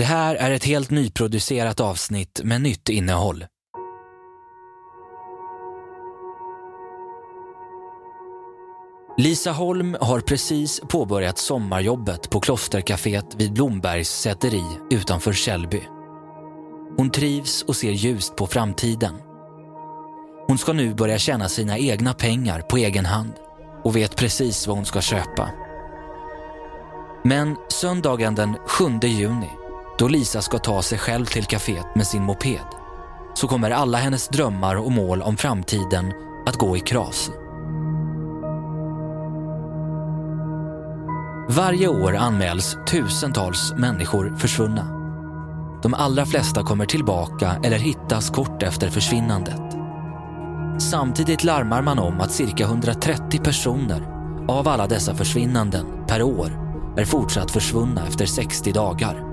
Det här är ett helt nyproducerat avsnitt med nytt innehåll. Lisa Holm har precis påbörjat sommarjobbet på Klostercaféet vid Blombergs säteri utanför Källby. Hon trivs och ser ljust på framtiden. Hon ska nu börja tjäna sina egna pengar på egen hand och vet precis vad hon ska köpa. Men söndagen den 7 juni, då Lisa ska ta sig själv till kaféet med sin moped, så kommer alla hennes drömmar och mål om framtiden att gå i kras. Varje år anmäls tusentals människor försvunna. De allra flesta kommer tillbaka eller hittas kort efter försvinnandet. Samtidigt larmar man om att cirka 130 personer av alla dessa försvinnanden per år är fortsatt försvunna efter 60 dagar.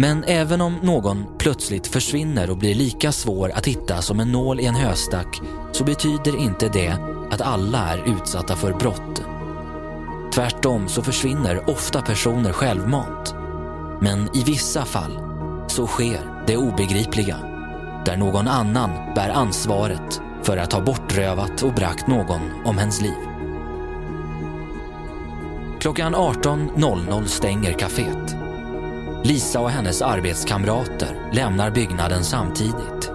Men även om någon plötsligt försvinner och blir lika svår att hitta som en nål i en höstack så betyder inte det att alla är utsatta för brott. Tvärtom så försvinner ofta personer självmant. Men i vissa fall så sker det obegripliga där någon annan bär ansvaret för att ha bortrövat och bragt någon om hens liv. Klockan 18.00 stänger kaféet. Lisa och hennes arbetskamrater lämnar byggnaden samtidigt.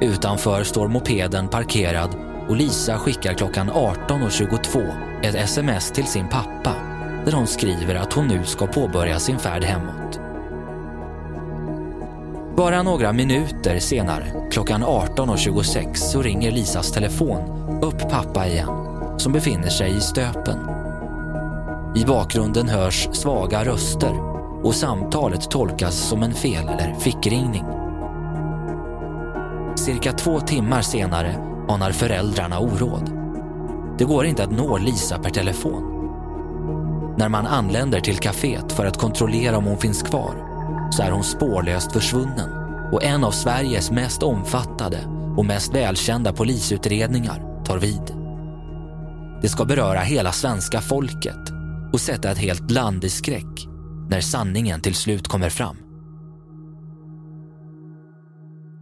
Utanför står mopeden parkerad och Lisa skickar klockan 18.22 ett sms till sin pappa där hon skriver att hon nu ska påbörja sin färd hemåt. Bara några minuter senare, klockan 18.26, så ringer Lisas telefon upp pappa igen, som befinner sig i stöpen. I bakgrunden hörs svaga röster och samtalet tolkas som en fel eller fickringning. Cirka två timmar senare anar föräldrarna oråd. Det går inte att nå Lisa per telefon. När man anländer till kaféet för att kontrollera om hon finns kvar så är hon spårlöst försvunnen och en av Sveriges mest omfattade och mest välkända polisutredningar tar vid. Det ska beröra hela svenska folket och sätta ett helt land i skräck när sanningen till slut kommer fram.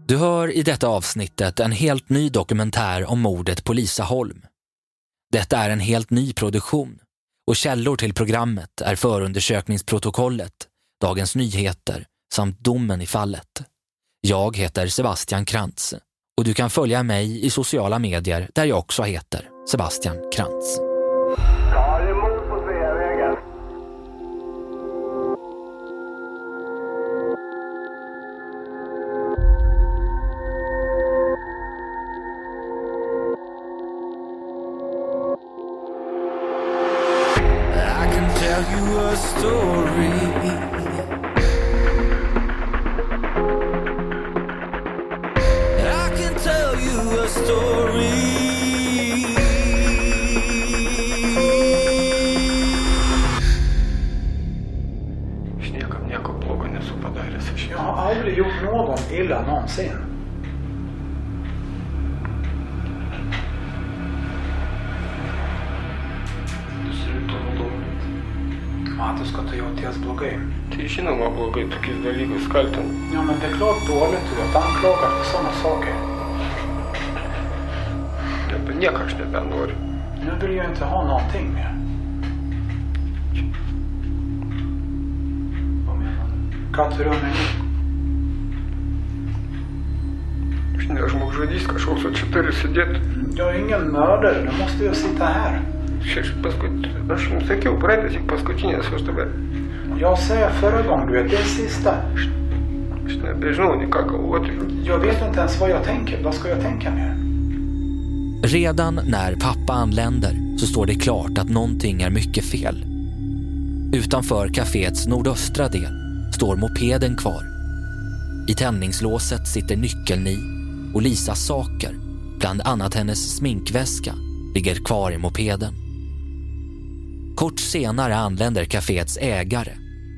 Du hör i detta avsnittet en helt ny dokumentär om mordet på Lisa Holm. Detta är en helt ny produktion och källor till programmet är förundersökningsprotokollet, Dagens Nyheter samt domen i fallet. Jag heter Sebastian Krantz och du kan följa mig i sociala medier där jag också heter Sebastian Krantz. Jag omeny? Aš ne žmogžudys kažkoks, o čia turi sėdėti. Jag är ingen mördare, nu måste jag sitta här. Jag säger förra gången, du vet, det är sista. Jag vet inte ens vad jag tänker. Vad ska jag tänka mer? Redan när pappa anländer så står det klart att någonting är mycket fel. Utanför kaféets nordöstra del står mopeden kvar. I tändningslåset sitter nyckeln i och Lisas saker, bland annat hennes sminkväska, ligger kvar i mopeden. Kort senare anländer kaféets ägare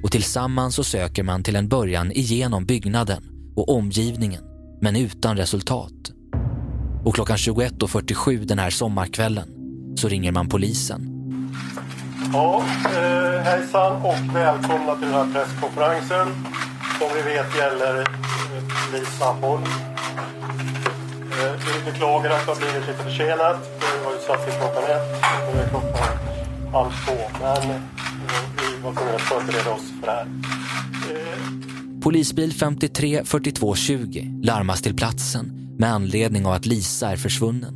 och tillsammans så söker man till en början igenom byggnaden och omgivningen, men utan resultat. Och klockan 21.47 den här sommarkvällen så ringer man polisen. Ja, eh, hejsan och välkomna till den här presskonferensen som vi vet gäller eh, Lisa Eh, vi beklagar att det har blivit lite försenat. Det var ju satt till klockan ett och nu är klockan halv två. Men eh, vi var tvungna att förbereda oss för det här. Eh, Polisbil 53 42 20 larmas till platsen med anledning av att Lisa är försvunnen.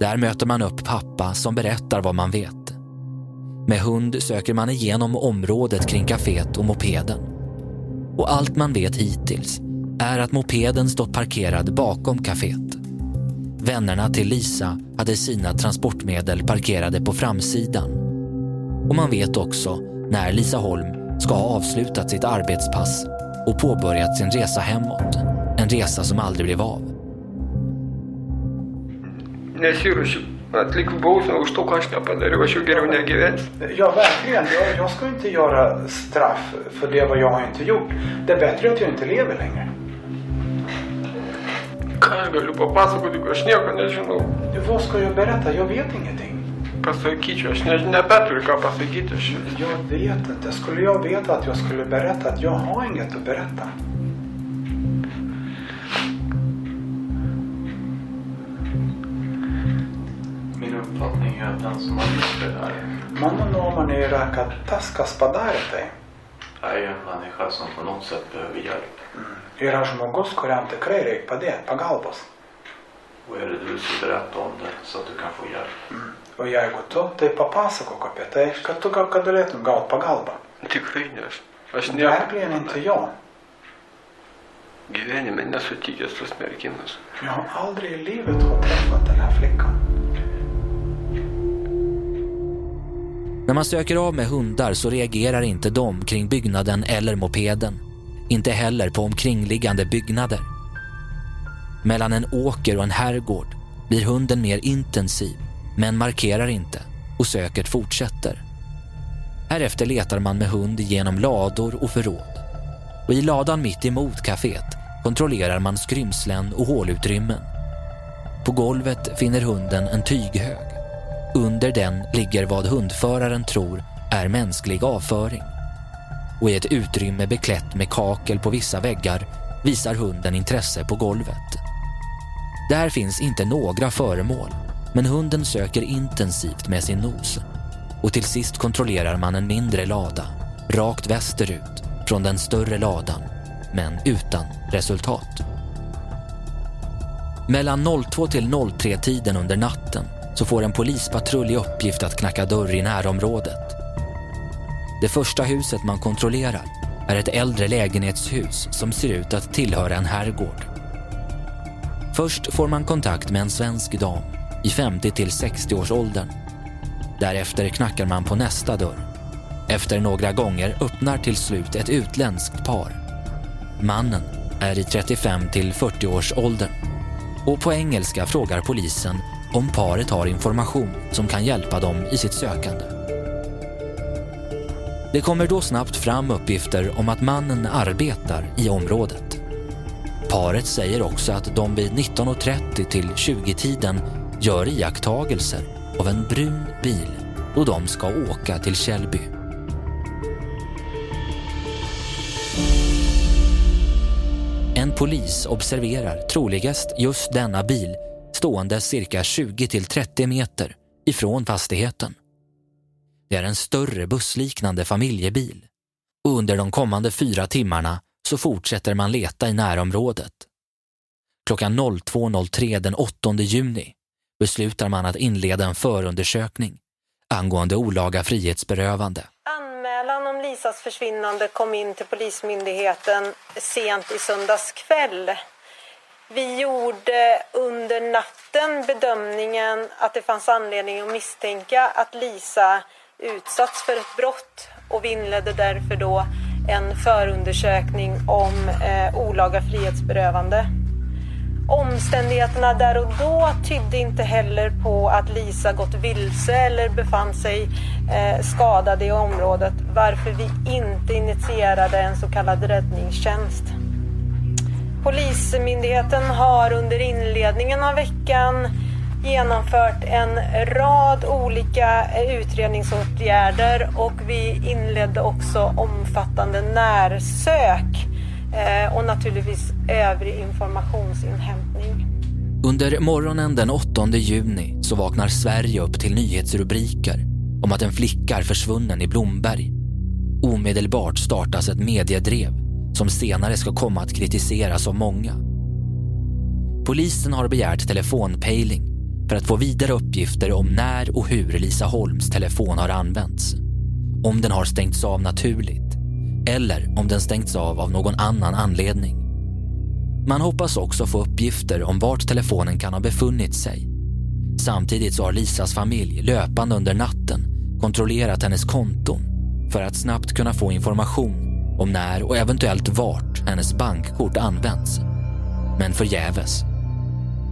Där möter man upp pappa som berättar vad man vet. Med hund söker man igenom området kring kaféet och mopeden. Och allt man vet hittills är att mopeden stått parkerad bakom kaféet. Vännerna till Lisa hade sina transportmedel parkerade på framsidan. Och man vet också när Lisa Holm ska ha avslutat sitt arbetspass och påbörjat sin resa hemåt. En resa som aldrig blev av. atlikti bausmę už to, ką aš nepadariau. Jau geriau negyvensiu. Ja, verkligen. Jag, jag ska inte göra straff för det vad jag har inte gjort. Det är bättre att jag inte lever längre. Ką aš galiu papasakoti, aš nieko nežinau. Vad ska jag berätta? Jag vet ingenting. Pasakyčiau, aš ne, nebeturiu ką pasakyti. Aš... Jag vet inte. Skulle jag veta att jag skulle berätta att jag har inget att berätta? Uppfattning är att den som har gjort det här Mano nuomonė yra, kad tas, kas padarė tai, är en människa som på något sätt behöver hjälp. yra žmogus, kuriam tikrai reikia padėti, pagalbos. Och är det du så berätta om det så att du kan få hjälp. O jeigu tu, tai papasakok apie tai, kad tu kad galėtum gauti pagalbą. Tikrai ne aš. Aš nieko Verkligen inte jag. gyvenime nesutikęs tos merginos. Jag har aldrig i livet har träffat den här flickan. När man söker av med hundar så reagerar inte de kring byggnaden eller mopeden. Inte heller på omkringliggande byggnader. Mellan en åker och en herrgård blir hunden mer intensiv men markerar inte och söket fortsätter. Härefter letar man med hund genom lador och förråd. Och i ladan mitt emot kaféet kontrollerar man skrymslen och hålutrymmen. På golvet finner hunden en tyghög. Under den ligger vad hundföraren tror är mänsklig avföring. Och i ett utrymme beklätt med kakel på vissa väggar visar hunden intresse på golvet. Där finns inte några föremål, men hunden söker intensivt med sin nos. Och till sist kontrollerar man en mindre lada, rakt västerut från den större ladan, men utan resultat. Mellan 02 till 03 tiden under natten så får en polispatrull i uppgift att knacka dörr i närområdet. Det första huset man kontrollerar är ett äldre lägenhetshus som ser ut att tillhöra en herrgård. Först får man kontakt med en svensk dam i 50 till 60-årsåldern. Därefter knackar man på nästa dörr. Efter några gånger öppnar till slut ett utländskt par. Mannen är i 35 till 40-årsåldern och på engelska frågar polisen om paret har information som kan hjälpa dem i sitt sökande. Det kommer då snabbt fram uppgifter om att mannen arbetar i området. Paret säger också att de vid 19.30 till 20-tiden gör iakttagelser av en brun bil då de ska åka till Källby. En polis observerar troligast just denna bil stående cirka 20-30 meter ifrån fastigheten. Det är en större bussliknande familjebil och under de kommande fyra timmarna så fortsätter man leta i närområdet. Klockan 02.03 den 8 juni beslutar man att inleda en förundersökning angående olaga frihetsberövande. Anmälan om Lisas försvinnande kom in till Polismyndigheten sent i söndags kväll. Vi gjorde under natten bedömningen att det fanns anledning att misstänka att Lisa utsatts för ett brott och vi inledde därför då en förundersökning om eh, olaga frihetsberövande. Omständigheterna där och då tydde inte heller på att Lisa gått vilse eller befann sig eh, skadad i området varför vi inte initierade en så kallad räddningstjänst. Polismyndigheten har under inledningen av veckan genomfört en rad olika eh, utredningsåtgärder och vi inledde också omfattande närsök eh, och naturligtvis övrig informationsinhämtning. Under morgonen den 8 juni så vaknar Sverige upp till nyhetsrubriker om att en flicka är försvunnen i Blomberg. Omedelbart startas ett mediedrev som senare ska komma att kritiseras av många. Polisen har begärt telefonpejling för att få vidare uppgifter om när och hur Lisa Holms telefon har använts. Om den har stängts av naturligt eller om den stängts av av någon annan anledning. Man hoppas också få uppgifter om vart telefonen kan ha befunnit sig. Samtidigt så har Lisas familj löpande under natten kontrollerat hennes konton för att snabbt kunna få information om när och eventuellt vart hennes bankkort används. Men förgäves.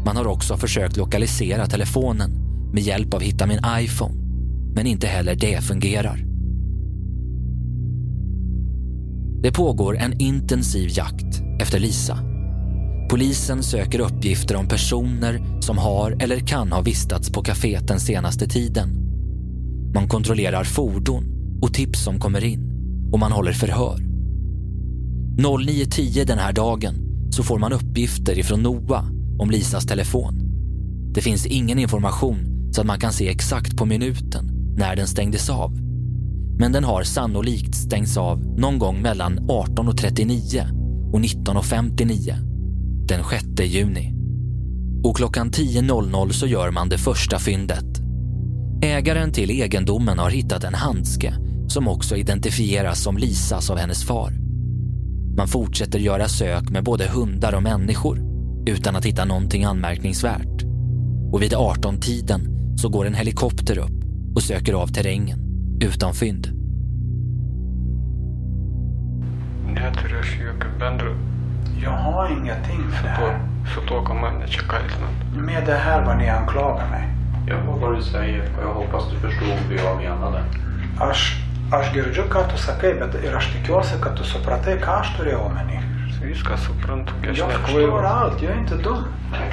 Man har också försökt lokalisera telefonen med hjälp av Hitta min iPhone, men inte heller det fungerar. Det pågår en intensiv jakt efter Lisa. Polisen söker uppgifter om personer som har eller kan ha vistats på kaféet den senaste tiden. Man kontrollerar fordon och tips som kommer in och man håller förhör. 09.10 den här dagen så får man uppgifter ifrån NOA om Lisas telefon. Det finns ingen information så att man kan se exakt på minuten när den stängdes av. Men den har sannolikt stängts av någon gång mellan 18.39 och 19.59 den 6 juni. Och klockan 10.00 så gör man det första fyndet. Ägaren till egendomen har hittat en handske som också identifieras som Lisas av hennes far. Man fortsätter göra sök med både hundar och människor utan att hitta någonting anmärkningsvärt. Och vid 18-tiden så går en helikopter upp och söker av terrängen utan fynd. Jag har ingenting med det här. Med det här vad ni anklagar mig. Jag hör vad du säger och jag hoppas du förstod hur jag menade. Aš, aš girdžiu, ką tu sakai, bet ir aš tikiuosi, kad tu supratai, ką aš turėjau omeny. Viską suprantu, kad aš nekvailu. Aš jau intidu. Ne,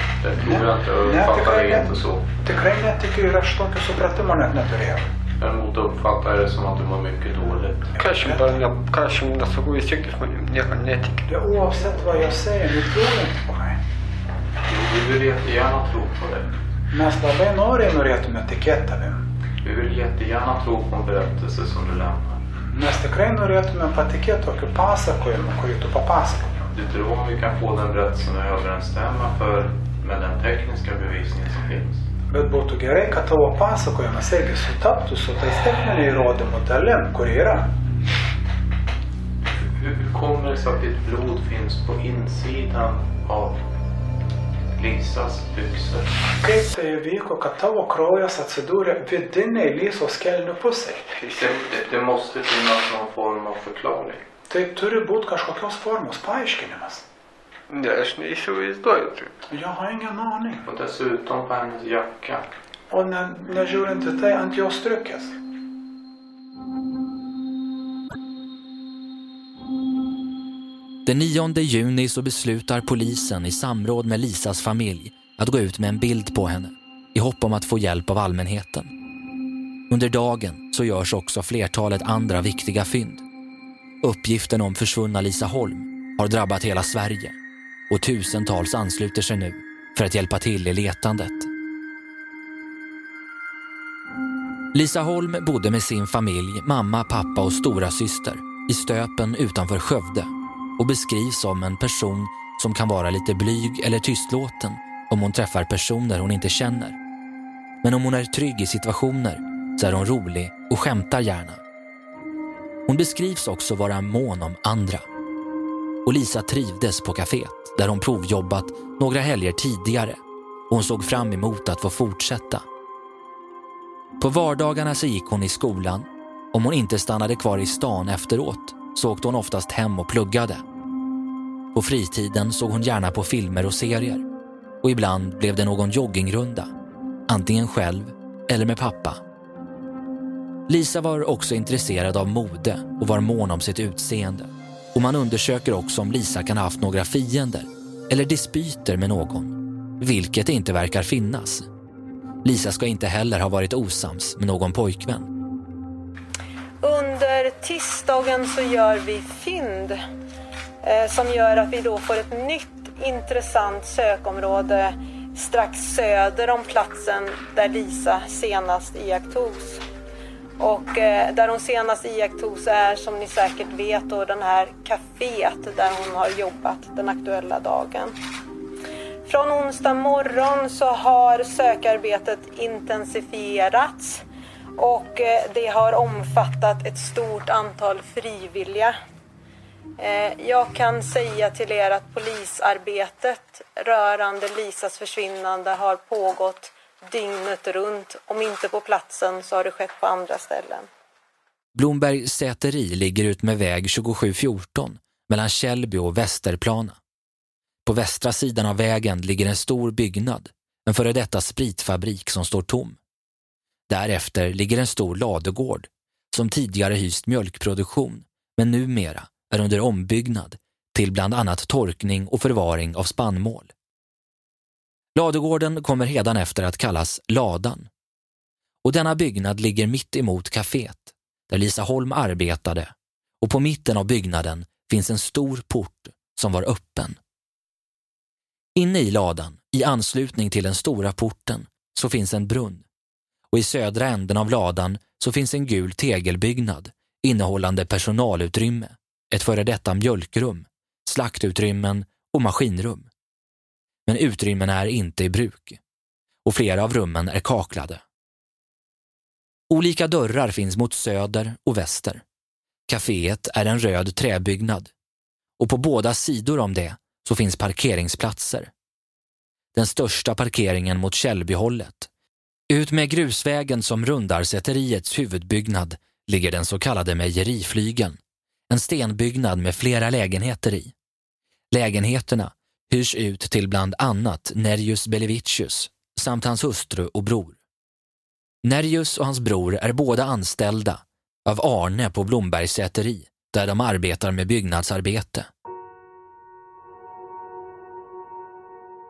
tikrai, ne, tikrai netikiu ir aš tokio supratimo net neturėjau. Men mot uppfattar det som att du mår mycket dåligt. Kanske, bara, jag, kanske mina frågor är säkert men jag kan inte tycka det. Oavsett vad jag säger, du tror inte på mig. Jo, vi vill jättegärna tro på dig. Mes labai noriai norėtume tikėti tavim. Vi vill jättegärna tro på en berättelse som du lämnar. Mes tikrai norėtume patikėti tokiu pasakojimu, kurį tu papasakoji. Du tror vi kan få den berättelsen att överensstämma för, med den tekniska bevisningen som finns. Bet būtų gerai, kad tavo pasakojimas irgi sutaptų su tais techninių įrodymų dalim, kur yra. Hur kommer det sig att ditt blod finns på insidan av Lisas byxor? Kaip tai įvyko, kad tavo kraujas atsidūrė vidiniai lysos kelnių pusėje? Det, det, det måste finnas någon form av förklaring. Tai turi būti kažkokios formos paaiškinimas. Ne, aš neįsivaizduoju. Tai. Jag har ingen aning. Och dessutom på hennes jacka. O ne, nežiūrint į tai ant jos striukės. Den 9 juni så beslutar polisen i samråd med Lisas familj att gå ut med en bild på henne i hopp om att få hjälp av allmänheten. Under dagen så görs också flertalet andra viktiga fynd. Uppgiften om försvunna Lisa Holm har drabbat hela Sverige och tusentals ansluter sig nu för att hjälpa till i letandet. Lisa Holm bodde med sin familj, mamma, pappa och stora syster i Stöpen utanför Skövde och beskrivs som en person som kan vara lite blyg eller tystlåten om hon träffar personer hon inte känner. Men om hon är trygg i situationer så är hon rolig och skämtar gärna. Hon beskrivs också vara mån om andra. Och Lisa trivdes på kaféet där hon provjobbat några helger tidigare och hon såg fram emot att få fortsätta. På vardagarna så gick hon i skolan. Om hon inte stannade kvar i stan efteråt så åkte hon oftast hem och pluggade. På fritiden såg hon gärna på filmer och serier och ibland blev det någon joggingrunda. Antingen själv eller med pappa. Lisa var också intresserad av mode och var mån om sitt utseende. Och man undersöker också om Lisa kan ha haft några fiender eller dispyter med någon, vilket inte verkar finnas. Lisa ska inte heller ha varit osams med någon pojkvän. Under tisdagen så gör vi fynd eh, som gör att vi då får ett nytt intressant sökområde strax söder om platsen där Lisa senast iakttogs. Och eh, där hon senast iakttogs är som ni säkert vet då den här kaféet där hon har jobbat den aktuella dagen. Från onsdag morgon så har sökarbetet intensifierats och eh, det har omfattat ett stort antal frivilliga. Eh, jag kan säga till er att polisarbetet rörande Lisas försvinnande har pågått dygnet runt. Om inte på platsen så har det skett på andra ställen. Blomberg säteri ligger ut med väg 2714 mellan Källby och Västerplana. På västra sidan av vägen ligger en stor byggnad, en före detta spritfabrik som står tom. Därefter ligger en stor ladugård som tidigare hyst mjölkproduktion men numera är under ombyggnad till bland annat torkning och förvaring av spannmål. Ladugården kommer hädanefter att kallas Ladan. Och denna byggnad ligger mitt emot kaféet där Lisa Holm arbetade och på mitten av byggnaden finns en stor port som var öppen. Inne i ladan, i anslutning till den stora porten, så finns en brunn och i södra änden av ladan så finns en gul tegelbyggnad innehållande personalutrymme, ett före detta mjölkrum, slaktutrymmen och maskinrum. Men utrymmena är inte i bruk och flera av rummen är kaklade. Olika dörrar finns mot söder och väster. Caféet är en röd träbyggnad och på båda sidor om det så finns parkeringsplatser. Den största parkeringen mot Källbyhållet. Ut med grusvägen som rundar säteriets huvudbyggnad ligger den så kallade mejeriflygeln. En stenbyggnad med flera lägenheter i. Lägenheterna hyrs ut till bland annat Nerjus Belevicius samt hans hustru och bror. Nerjus och hans bror är båda anställda av Arne på Blombergs säteri där de arbetar med byggnadsarbete.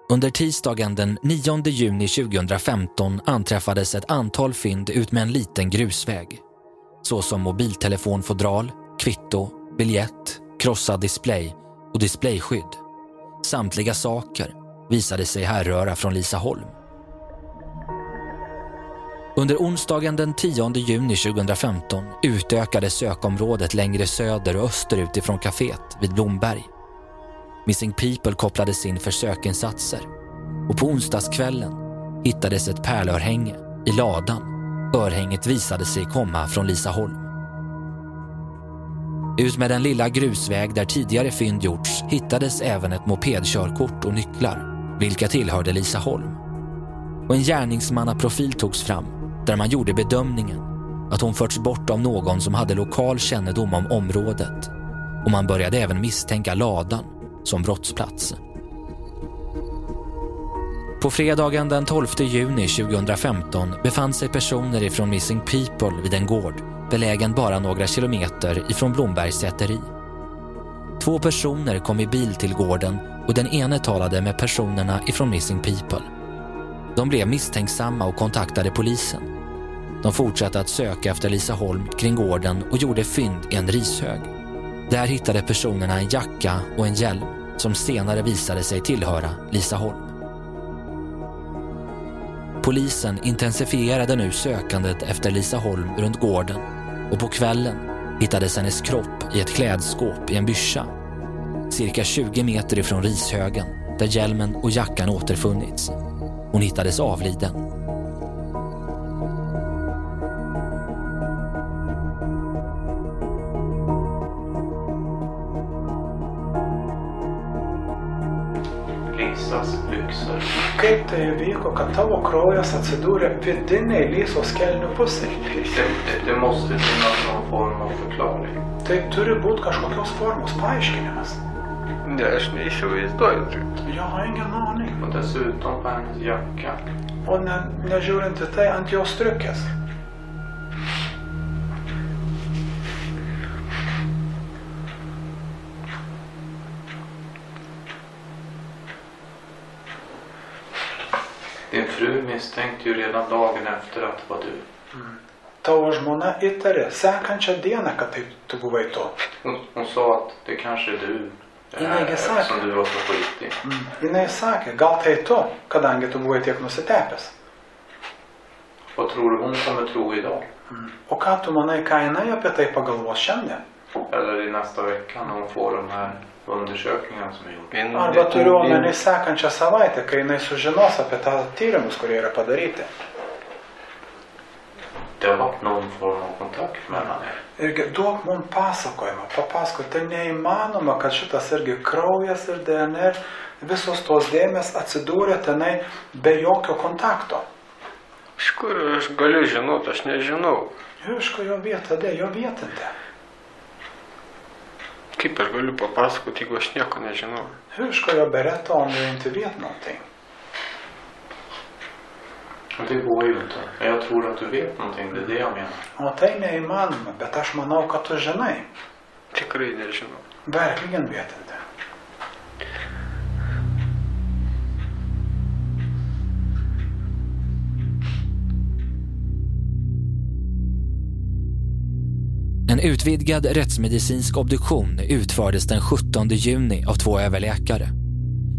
Under tisdagen den 9 juni 2015 anträffades ett antal fynd ut med en liten grusväg. Såsom mobiltelefonfodral, kvitto, biljett, krossad display och displayskydd. Samtliga saker visade sig härröra från Lisa Holm. Under onsdagen den 10 juni 2015 utökades sökområdet längre söder och österut ifrån kaféet vid Blomberg. Missing People kopplades in för sökinsatser och på onsdagskvällen hittades ett pärlörhänge i ladan. Örhänget visade sig komma från Lisa Holm. Ut med den lilla grusväg där tidigare fynd gjorts hittades även ett mopedkörkort och nycklar, vilka tillhörde Lisa Holm. Och en gärningsmannaprofil togs fram där man gjorde bedömningen att hon förts bort av någon som hade lokal kännedom om området och man började även misstänka ladan som brottsplats. På fredagen den 12 juni 2015 befann sig personer ifrån Missing People vid en gård belägen bara några kilometer ifrån Blombergs säteri. Två personer kom i bil till gården och den ene talade med personerna ifrån Missing People. De blev misstänksamma och kontaktade polisen. De fortsatte att söka efter Lisa Holm kring gården och gjorde fynd i en rishög. Där hittade personerna en jacka och en hjälm som senare visade sig tillhöra Lisa Holm. Polisen intensifierade nu sökandet efter Lisa Holm runt gården och på kvällen hittades hennes kropp i ett klädskåp i en byscha. Cirka 20 meter ifrån rishögen där hjälmen och jackan återfunnits. Hon hittades avliden. žvilgsniu. Kaip tai įvyko, kad tavo kraujas atsidūrė vidiniai lysos kelnių pusėje? Tai mūsų didinamo formos atliauliai. Tai turi būti kažkokios formos paaiškinimas. Ne, aš neįsivaizduoju. Jo, negenoniai. Un tas ir tompaninis, jo, kiek. O ne, nežiūrint į tai, ant jos triukės. Misstänkte ju redan dagen efter att det var du. Tavo žmona įtarė sekančią dieną, kad tai tu buvai tu. Hon, hon sa att det kanske är du. Exakt. Eftersom du var så skitig. Mm. Jinai sakė, gal tai tu, kadangi tu buvai tiek nusitepęs. Vad tror du hon kommer tro idag? O ką tu manai, ką jinai apie tai pagalvos šiandien? Eller i nästa vecka när hon får de här undersökningarna som är gjorda. Arba turiu omeny sekančią savaitę, kai jinai sužinos apie tą tyrimus, kurie yra padaryti. Irgi duok mums pasakojimą, papasakok, tai neįmanoma, kad šitas irgi kraujas ir DNR, visos tos dėmes atsidūrė tenai be jokio kontakto. iš kur aš galiu žinoti, aš nežinau. Iš ko jo vieta, dė, jo vietinte. Kaip aš galiu papasakoti, jeigu aš nieko nežinau. Hur ska jag berätta om jag inte vet någonting? Det går ju inte. Men jag tror att du vet någonting. Det är det jag menar. O tai neįmanoma, bet aš manau, kad tu žinai. Tikrai nežinau. Verkligen vet inte. En utvidgad rättsmedicinsk obduktion utfördes den 17 juni av två överläkare.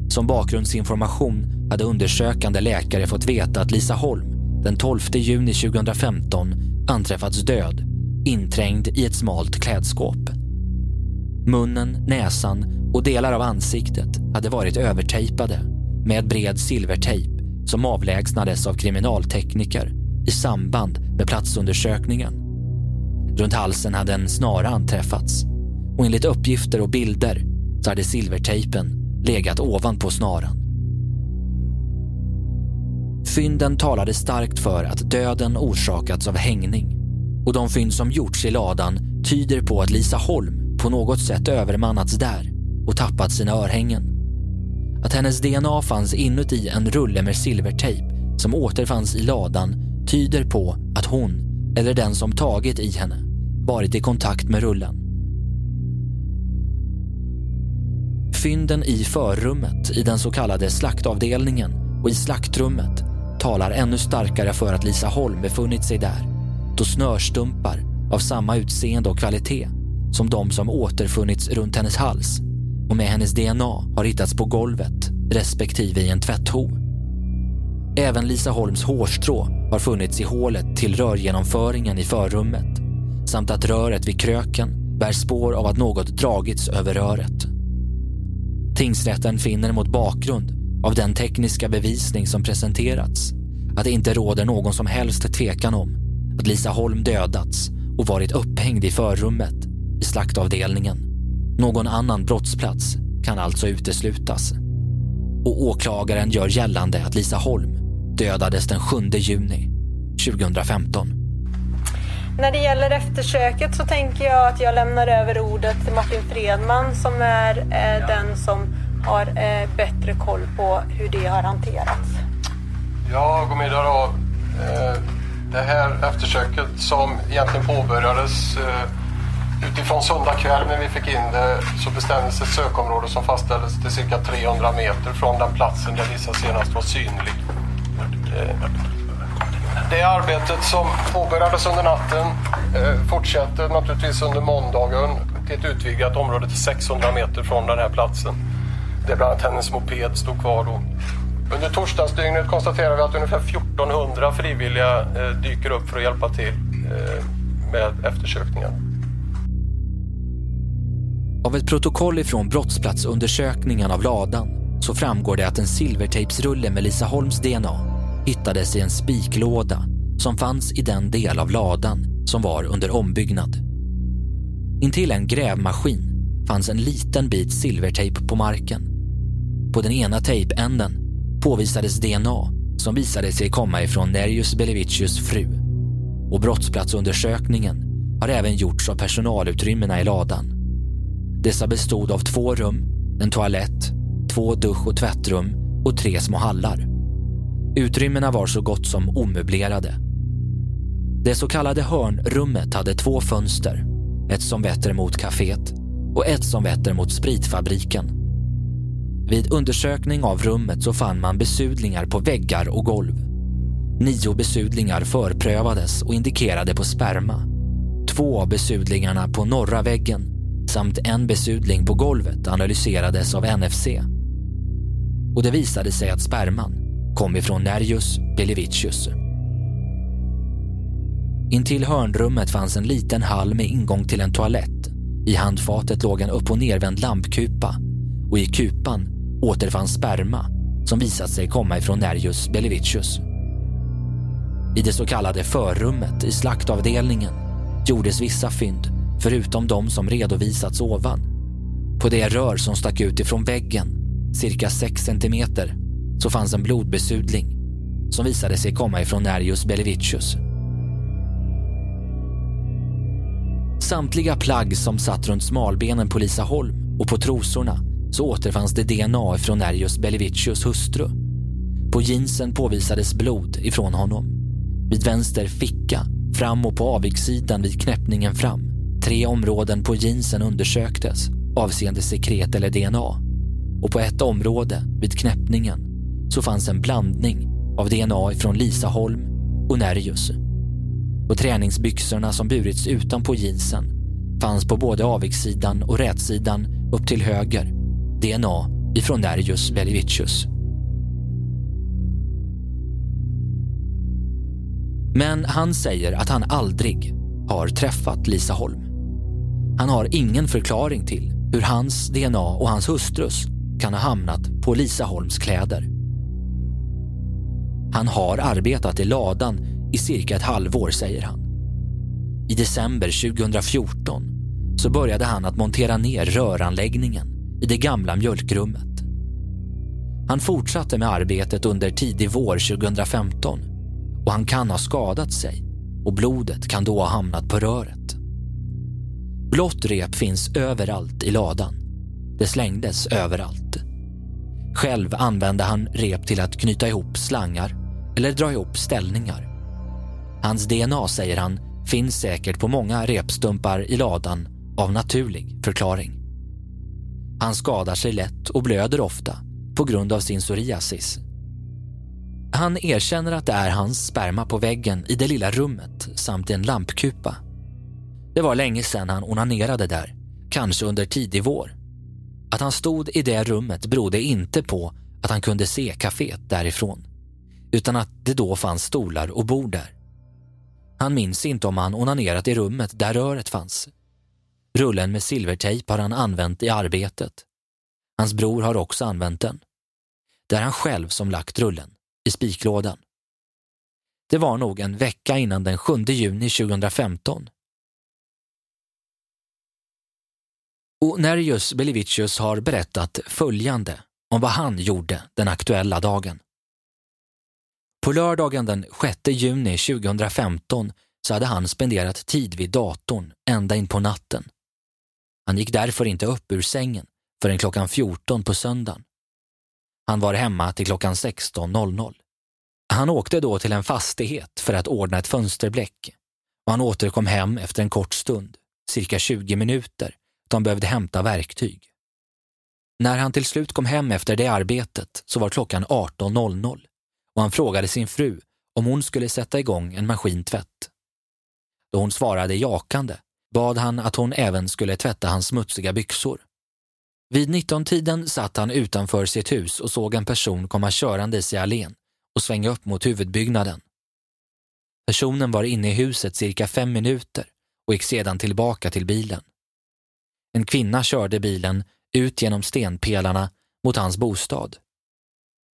Som bakgrundsinformation hade undersökande läkare fått veta att Lisa Holm den 12 juni 2015 anträffats död, inträngd i ett smalt klädskåp. Munnen, näsan och delar av ansiktet hade varit övertejpade med bred silvertejp som avlägsnades av kriminaltekniker i samband med platsundersökningen. Runt halsen hade en snara anträffats och enligt uppgifter och bilder så hade silvertejpen legat ovanpå snaran. Fynden talade starkt för att döden orsakats av hängning och de fynd som gjorts i ladan tyder på att Lisa Holm på något sätt övermannats där och tappat sina örhängen. Att hennes DNA fanns inuti en rulle med silvertejp som återfanns i ladan tyder på att hon, eller den som tagit i henne, varit i kontakt med rullen. Fynden i förrummet i den så kallade slaktavdelningen och i slaktrummet talar ännu starkare för att Lisa Holm befunnit sig där då snörstumpar av samma utseende och kvalitet som de som återfunnits runt hennes hals och med hennes DNA har hittats på golvet respektive i en tvättho. Även Lisa Holms hårstrå har funnits i hålet till rörgenomföringen i förrummet samt att röret vid kröken bär spår av att något dragits över röret. Tingsrätten finner mot bakgrund av den tekniska bevisning som presenterats att det inte råder någon som helst tvekan om att Lisa Holm dödats och varit upphängd i förrummet i slaktavdelningen. Någon annan brottsplats kan alltså uteslutas. Och åklagaren gör gällande att Lisa Holm dödades den 7 juni 2015. När det gäller eftersöket så tänker jag att jag lämnar över ordet till Martin Fredman som är eh, den som har eh, bättre koll på hur det har hanterats. Ja, god middag då. Eh, Det här eftersöket som egentligen påbörjades eh, utifrån söndag kväll när vi fick in det så bestämdes ett sökområde som fastställdes till cirka 300 meter från den platsen där Lisa senast var synlig. Det arbetet som påbörjades under natten eh, fortsätter naturligtvis under måndagen till ett utvidgat område till 600 meter från den här platsen. Där bland annat hennes moped stod kvar då. Under torsdagsdygnet konstaterar vi att ungefär 1400 frivilliga eh, dyker upp för att hjälpa till eh, med eftersökningar. Av ett protokoll ifrån brottsplatsundersökningen av ladan så framgår det att en silvertejpsrulle med Lisa Holms DNA hittades i en spiklåda som fanns i den del av ladan som var under ombyggnad. Intill en grävmaskin fanns en liten bit silvertejp på marken. På den ena tejpänden påvisades DNA som visade sig komma ifrån Nerjus Belevicius fru. Och brottsplatsundersökningen har även gjorts av personalutrymmena i ladan. Dessa bestod av två rum, en toalett, två dusch och tvättrum och tre små hallar. Utrymmena var så gott som omöblerade. Det så kallade hörnrummet hade två fönster. Ett som vetter mot kaféet och ett som vetter mot spritfabriken. Vid undersökning av rummet så fann man besudlingar på väggar och golv. Nio besudlingar förprövades och indikerade på sperma. Två av besudlingarna på norra väggen samt en besudling på golvet analyserades av NFC. Och det visade sig att sperman kom ifrån Nerjus Belevicius. Intill hörnrummet fanns en liten hall med ingång till en toalett. I handfatet låg en upp och nervänd lampkupa och i kupan återfanns sperma som visat sig komma ifrån Nerjus Belevicius. I det så kallade förrummet i slaktavdelningen gjordes vissa fynd förutom de som redovisats ovan. På det rör som stack ut ifrån väggen, cirka 6 centimeter, så fanns en blodbesudling som visade sig komma ifrån Nerjus Belevicius. Samtliga plagg som satt runt smalbenen på Lisa Holm och på trosorna så återfanns det DNA från Nerjus Belevicius hustru. På jeansen påvisades blod ifrån honom. Vid vänster ficka, fram och på avigsidan vid knäppningen fram. Tre områden på jeansen undersöktes avseende sekret eller DNA. Och på ett område, vid knäppningen, så fanns en blandning av DNA från Lisa Holm och Nerjus. Och träningsbyxorna som burits utanpå jeansen fanns på både avigsidan och rätsidan upp till höger DNA ifrån Nerjus Belivicius. Men han säger att han aldrig har träffat Lisa Holm. Han har ingen förklaring till hur hans DNA och hans hustrus kan ha hamnat på Lisa Holms kläder. Han har arbetat i ladan i cirka ett halvår, säger han. I december 2014 så började han att montera ner röranläggningen i det gamla mjölkrummet. Han fortsatte med arbetet under tidig vår 2015 och han kan ha skadat sig och blodet kan då ha hamnat på röret. Blått rep finns överallt i ladan. Det slängdes överallt. Själv använde han rep till att knyta ihop slangar eller dra ihop ställningar. Hans DNA, säger han, finns säkert på många repstumpar i ladan av naturlig förklaring. Han skadar sig lätt och blöder ofta på grund av sin psoriasis. Han erkänner att det är hans sperma på väggen i det lilla rummet samt i en lampkupa. Det var länge sedan han onanerade där, kanske under tidig vår. Att han stod i det rummet berodde inte på att han kunde se kaféet därifrån, utan att det då fanns stolar och bord där. Han minns inte om han onanerat i rummet där röret fanns. Rullen med silvertejp har han använt i arbetet. Hans bror har också använt den. Det är han själv som lagt rullen i spiklådan. Det var nog en vecka innan den 7 juni 2015. Och Nerjus Belivicius har berättat följande om vad han gjorde den aktuella dagen. På lördagen den 6 juni 2015 så hade han spenderat tid vid datorn ända in på natten. Han gick därför inte upp ur sängen förrän klockan 14 på söndagen. Han var hemma till klockan 16.00. Han åkte då till en fastighet för att ordna ett fönsterbläck och han återkom hem efter en kort stund, cirka 20 minuter, då han behövde hämta verktyg. När han till slut kom hem efter det arbetet så var klockan 18.00 och han frågade sin fru om hon skulle sätta igång en maskintvätt. Då hon svarade jakande bad han att hon även skulle tvätta hans smutsiga byxor. Vid 19-tiden satt han utanför sitt hus och såg en person komma körandes i allén och svänga upp mot huvudbyggnaden. Personen var inne i huset cirka fem minuter och gick sedan tillbaka till bilen. En kvinna körde bilen ut genom stenpelarna mot hans bostad.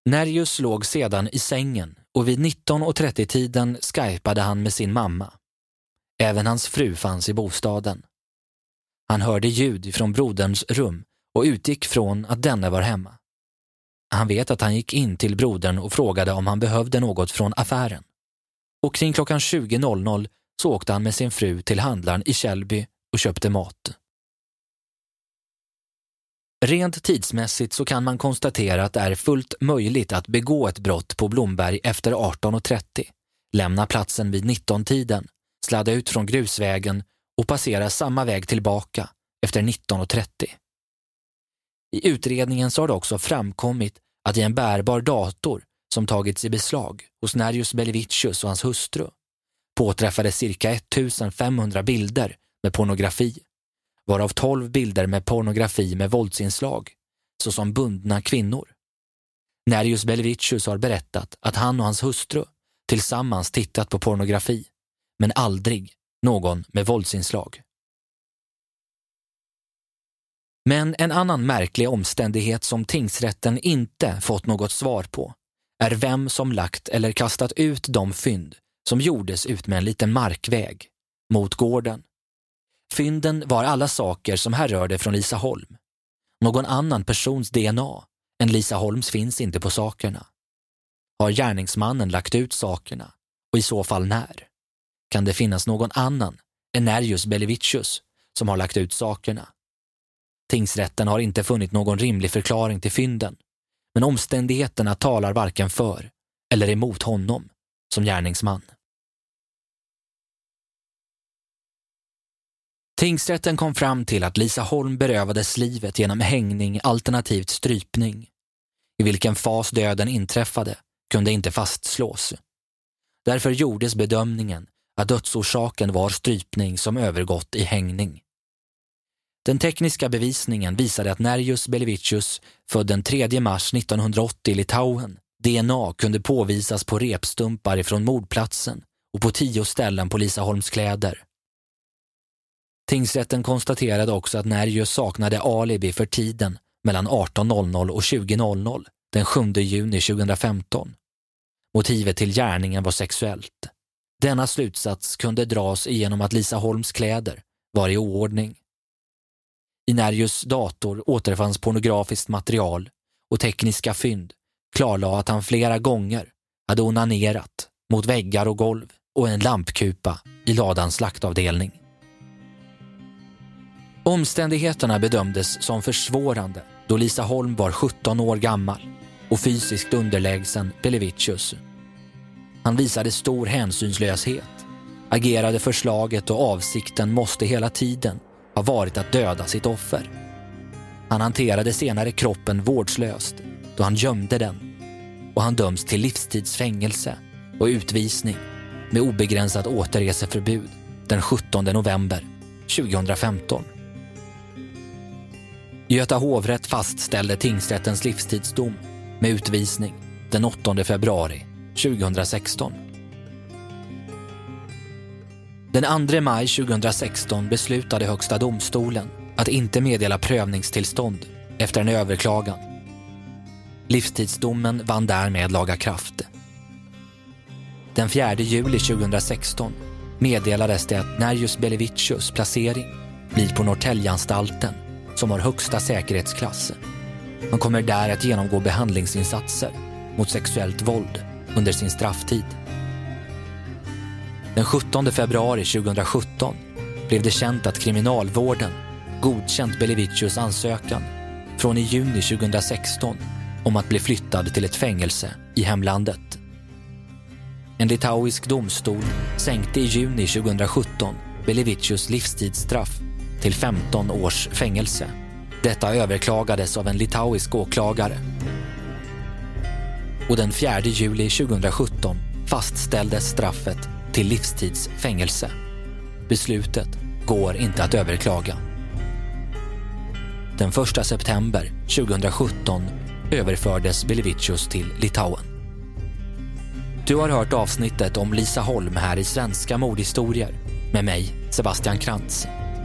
Nerjus låg sedan i sängen och vid 19.30-tiden skypade han med sin mamma. Även hans fru fanns i bostaden. Han hörde ljud från broderns rum och utgick från att denne var hemma. Han vet att han gick in till brodern och frågade om han behövde något från affären. Och kring klockan 20.00 så åkte han med sin fru till handlaren i Källby och köpte mat. Rent tidsmässigt så kan man konstatera att det är fullt möjligt att begå ett brott på Blomberg efter 18.30, lämna platsen vid 19-tiden, sladda ut från grusvägen och passera samma väg tillbaka efter 19.30. I utredningen så har det också framkommit att i en bärbar dator som tagits i beslag hos Nerius Belevicius och hans hustru. Påträffades cirka 1500 bilder med pornografi, varav 12 bilder med pornografi med våldsinslag, såsom bundna kvinnor. Nerius Belevicius har berättat att han och hans hustru tillsammans tittat på pornografi, men aldrig någon med våldsinslag. Men en annan märklig omständighet som tingsrätten inte fått något svar på är vem som lagt eller kastat ut de fynd som gjordes ut med en liten markväg mot gården. Fynden var alla saker som härrörde från Lisa Holm. Någon annan persons DNA än Lisa Holms finns inte på sakerna. Har gärningsmannen lagt ut sakerna och i så fall när? Kan det finnas någon annan än Nerjus Belevicius som har lagt ut sakerna? Tingsrätten har inte funnit någon rimlig förklaring till fynden, men omständigheterna talar varken för eller emot honom som gärningsman. Tingsrätten kom fram till att Lisa Holm berövades livet genom hängning alternativt strypning. I vilken fas döden inträffade kunde inte fastslås. Därför gjordes bedömningen att dödsorsaken var strypning som övergått i hängning. Den tekniska bevisningen visade att Nerjus Belevicius, född den 3 mars 1980 i Litauen, DNA kunde påvisas på repstumpar ifrån mordplatsen och på tio ställen på Lisa Holms kläder. Tingsrätten konstaterade också att Nerjus saknade alibi för tiden mellan 18.00 och 20.00 den 7 juni 2015. Motivet till gärningen var sexuellt. Denna slutsats kunde dras genom att Lisa Holms kläder var i oordning. I Nerjus dator återfanns pornografiskt material och tekniska fynd klarlade att han flera gånger hade onanerat mot väggar och golv och en lampkupa i ladans slaktavdelning. Omständigheterna bedömdes som försvårande då Lisa Holm var 17 år gammal och fysiskt underlägsen Belevicius. Han visade stor hänsynslöshet, agerade förslaget och avsikten måste hela tiden ha varit att döda sitt offer. Han hanterade senare kroppen vårdslöst då han gömde den och han döms till livstidsfängelse och utvisning med obegränsat återreseförbud den 17 november 2015. Göta hovrätt fastställde tingsrättens livstidsdom med utvisning den 8 februari 2016. Den 2 maj 2016 beslutade Högsta domstolen att inte meddela prövningstillstånd efter en överklagan. Livstidsdomen vann därmed laga kraft. Den 4 juli 2016 meddelades det att Nerjus Belevicius placering blir på Norrtäljeanstalten som har högsta säkerhetsklass. Han kommer där att genomgå behandlingsinsatser mot sexuellt våld under sin strafftid. Den 17 februari 2017 blev det känt att Kriminalvården godkänt Belevicius ansökan från i juni 2016 om att bli flyttad till ett fängelse i hemlandet. En litauisk domstol sänkte i juni 2017 Belevicius livstidsstraff till 15 års fängelse. Detta överklagades av en litauisk åklagare. Och den 4 juli 2017 fastställdes straffet till livstidsfängelse. Beslutet går inte att överklaga. Den 1 september 2017 överfördes Belevicius till Litauen. Du har hört avsnittet om Lisa Holm här i Svenska mordhistorier med mig, Sebastian Krantz.